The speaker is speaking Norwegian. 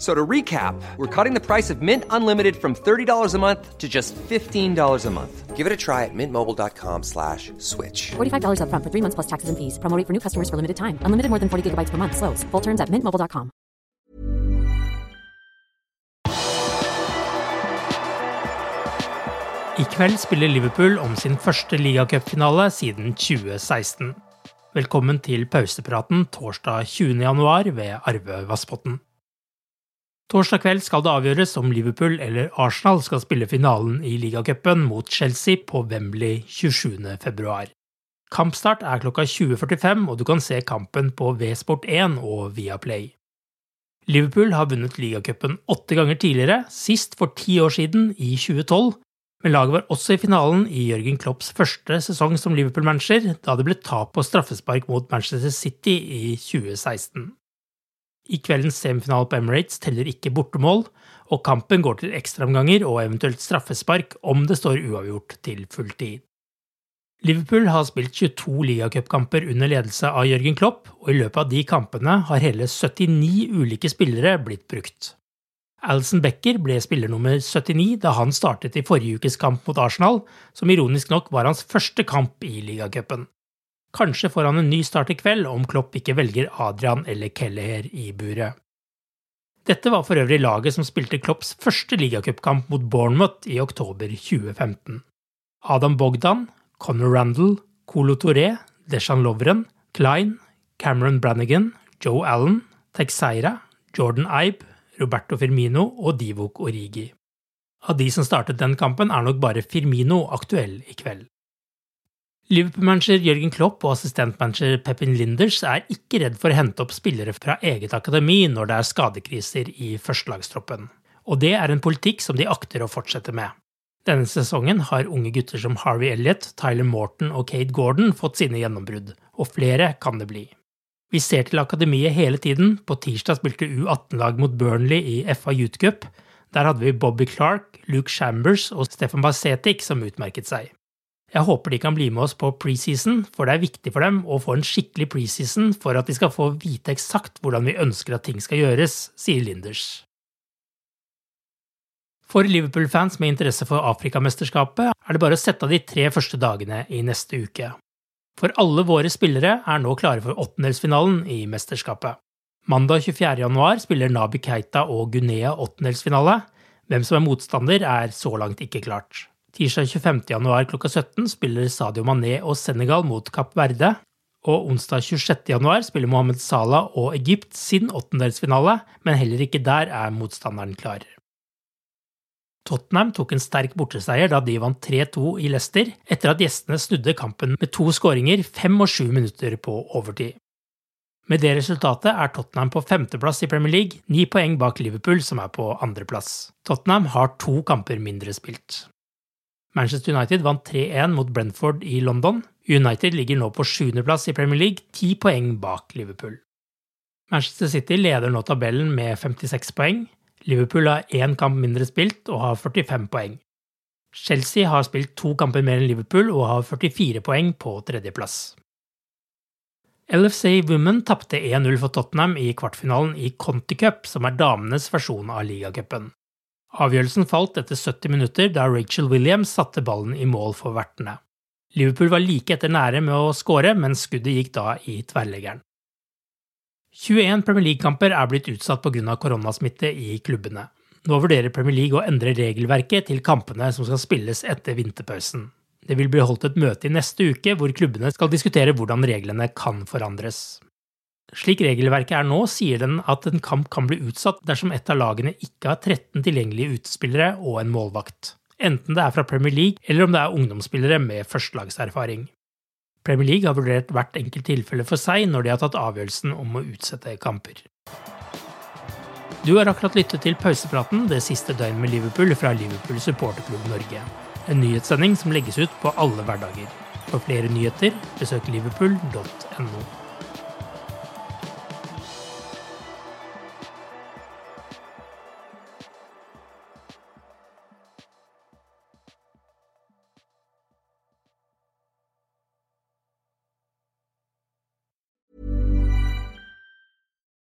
So to recap, we're cutting the price of Mint Unlimited from $30 a month to just $15 a month. Give it a try at mintmobile.com slash switch. $45 upfront for three months plus taxes and fees. Promoting for new customers for limited time. Unlimited more than 40 gigabytes per month. Slows. Full terms at mintmobile.com. I kveld spiller Liverpool om sin første ligacupfinale siden 2016. Velkommen til pausepraten torsdag 20. januar ved Arve Vassbotn. Torsdag kveld skal det avgjøres om Liverpool eller Arsenal skal spille finalen i ligacupen mot Chelsea på Wembley 27. februar. Kampstart er klokka 20.45, og du kan se kampen på V-Sport1 og Viaplay. Liverpool har vunnet ligacupen åtte ganger tidligere, sist for ti år siden, i 2012, men laget var også i finalen i Jørgen Klopps første sesong som Liverpool-manager, da det ble tap på straffespark mot Manchester City i 2016. I kveldens semifinale på Emirates teller ikke bortemål, og kampen går til ekstraomganger og eventuelt straffespark om det står uavgjort til full tid. Liverpool har spilt 22 ligacupkamper under ledelse av Jørgen Klopp, og i løpet av de kampene har hele 79 ulike spillere blitt brukt. Alison Becker ble spiller nummer 79 da han startet i forrige ukes kamp mot Arsenal, som ironisk nok var hans første kamp i ligacupen. Kanskje får han en ny start i kveld om Klopp ikke velger Adrian eller Kelleher i buret. Dette var for øvrig laget som spilte Klopps første ligacupkamp mot Bournemouth i oktober 2015. Adam Bogdan, Conor Randall, Colo Touré, Deshan Lovren, Klein, Cameron Brannigan, Joe Allen, Texeira, Jordan Ibe, Roberto Firmino og Divok Origi. Av de som startet den kampen, er nok bare Firmino aktuell i kveld. Liverpool-manager Jørgen Klopp og assistentmanager Pepin Linders er ikke redd for å hente opp spillere fra eget akademi når det er skadekriser i førstelagstroppen, og det er en politikk som de akter å fortsette med. Denne sesongen har unge gutter som Harvey Elliot, Tyler Morton og Kate Gordon fått sine gjennombrudd, og flere kan det bli. Vi ser til akademiet hele tiden. På tirsdag spilte U18-lag mot Burnley i FA Youth Cup. Der hadde vi Bobby Clark, Luke Chambers og Stefan Basetic som utmerket seg. Jeg håper de kan bli med oss på preseason, for det er viktig for dem å få en skikkelig preseason for at de skal få vite eksakt hvordan vi ønsker at ting skal gjøres, sier Linders. For Liverpool-fans med interesse for Afrikamesterskapet er det bare å sette av de tre første dagene i neste uke. For alle våre spillere er nå klare for åttendelsfinalen i mesterskapet. Mandag 24. januar spiller Nabi Keita og Guinea åttendelsfinale. Hvem som er motstander, er så langt ikke klart. Tirsdag 25. januar klokka 17 spiller Sadio Mané og Senegal mot Kapp Verde. Og onsdag 26. januar spiller Mohammed Salah og Egypt sin åttendelsfinale, men heller ikke der er motstanderen klar. Tottenham tok en sterk borteseier da de vant 3-2 i Leicester, etter at gjestene snudde kampen med to skåringer fem og sju minutter på overtid. Med det resultatet er Tottenham på femteplass i Premier League, ni poeng bak Liverpool, som er på andreplass. Tottenham har to kamper mindre spilt. Manchester United vant 3-1 mot Brentford i London. United ligger nå på sjuendeplass i Premier League, ti poeng bak Liverpool. Manchester City leder nå tabellen med 56 poeng. Liverpool har én kamp mindre spilt og har 45 poeng. Chelsea har spilt to kamper mer enn Liverpool og har 44 poeng på tredjeplass. LFC Women tapte 1-0 for Tottenham i kvartfinalen i Conti Cup, som er damenes versjon av ligacupen. Avgjørelsen falt etter 70 minutter da Rachel Williams satte ballen i mål for vertene. Liverpool var like etter nære med å skåre, men skuddet gikk da i tverrleggeren. 21 Premier League-kamper er blitt utsatt pga. koronasmitte i klubbene. Nå vurderer Premier League å endre regelverket til kampene som skal spilles etter vinterpausen. Det vil bli holdt et møte i neste uke hvor klubbene skal diskutere hvordan reglene kan forandres. Slik regelverket er nå, sier den at en kamp kan bli utsatt dersom et av lagene ikke har 13 tilgjengelige utespillere og en målvakt, enten det er fra Premier League eller om det er ungdomsspillere med førstelagserfaring. Premier League har vurdert hvert enkelt tilfelle for seg når de har tatt avgjørelsen om å utsette kamper. Du har akkurat lyttet til pausepraten det siste døgnet med Liverpool fra Liverpool supporterklubb Norge. En nyhetssending som legges ut på alle hverdager. For flere nyheter, besøk liverpool.no.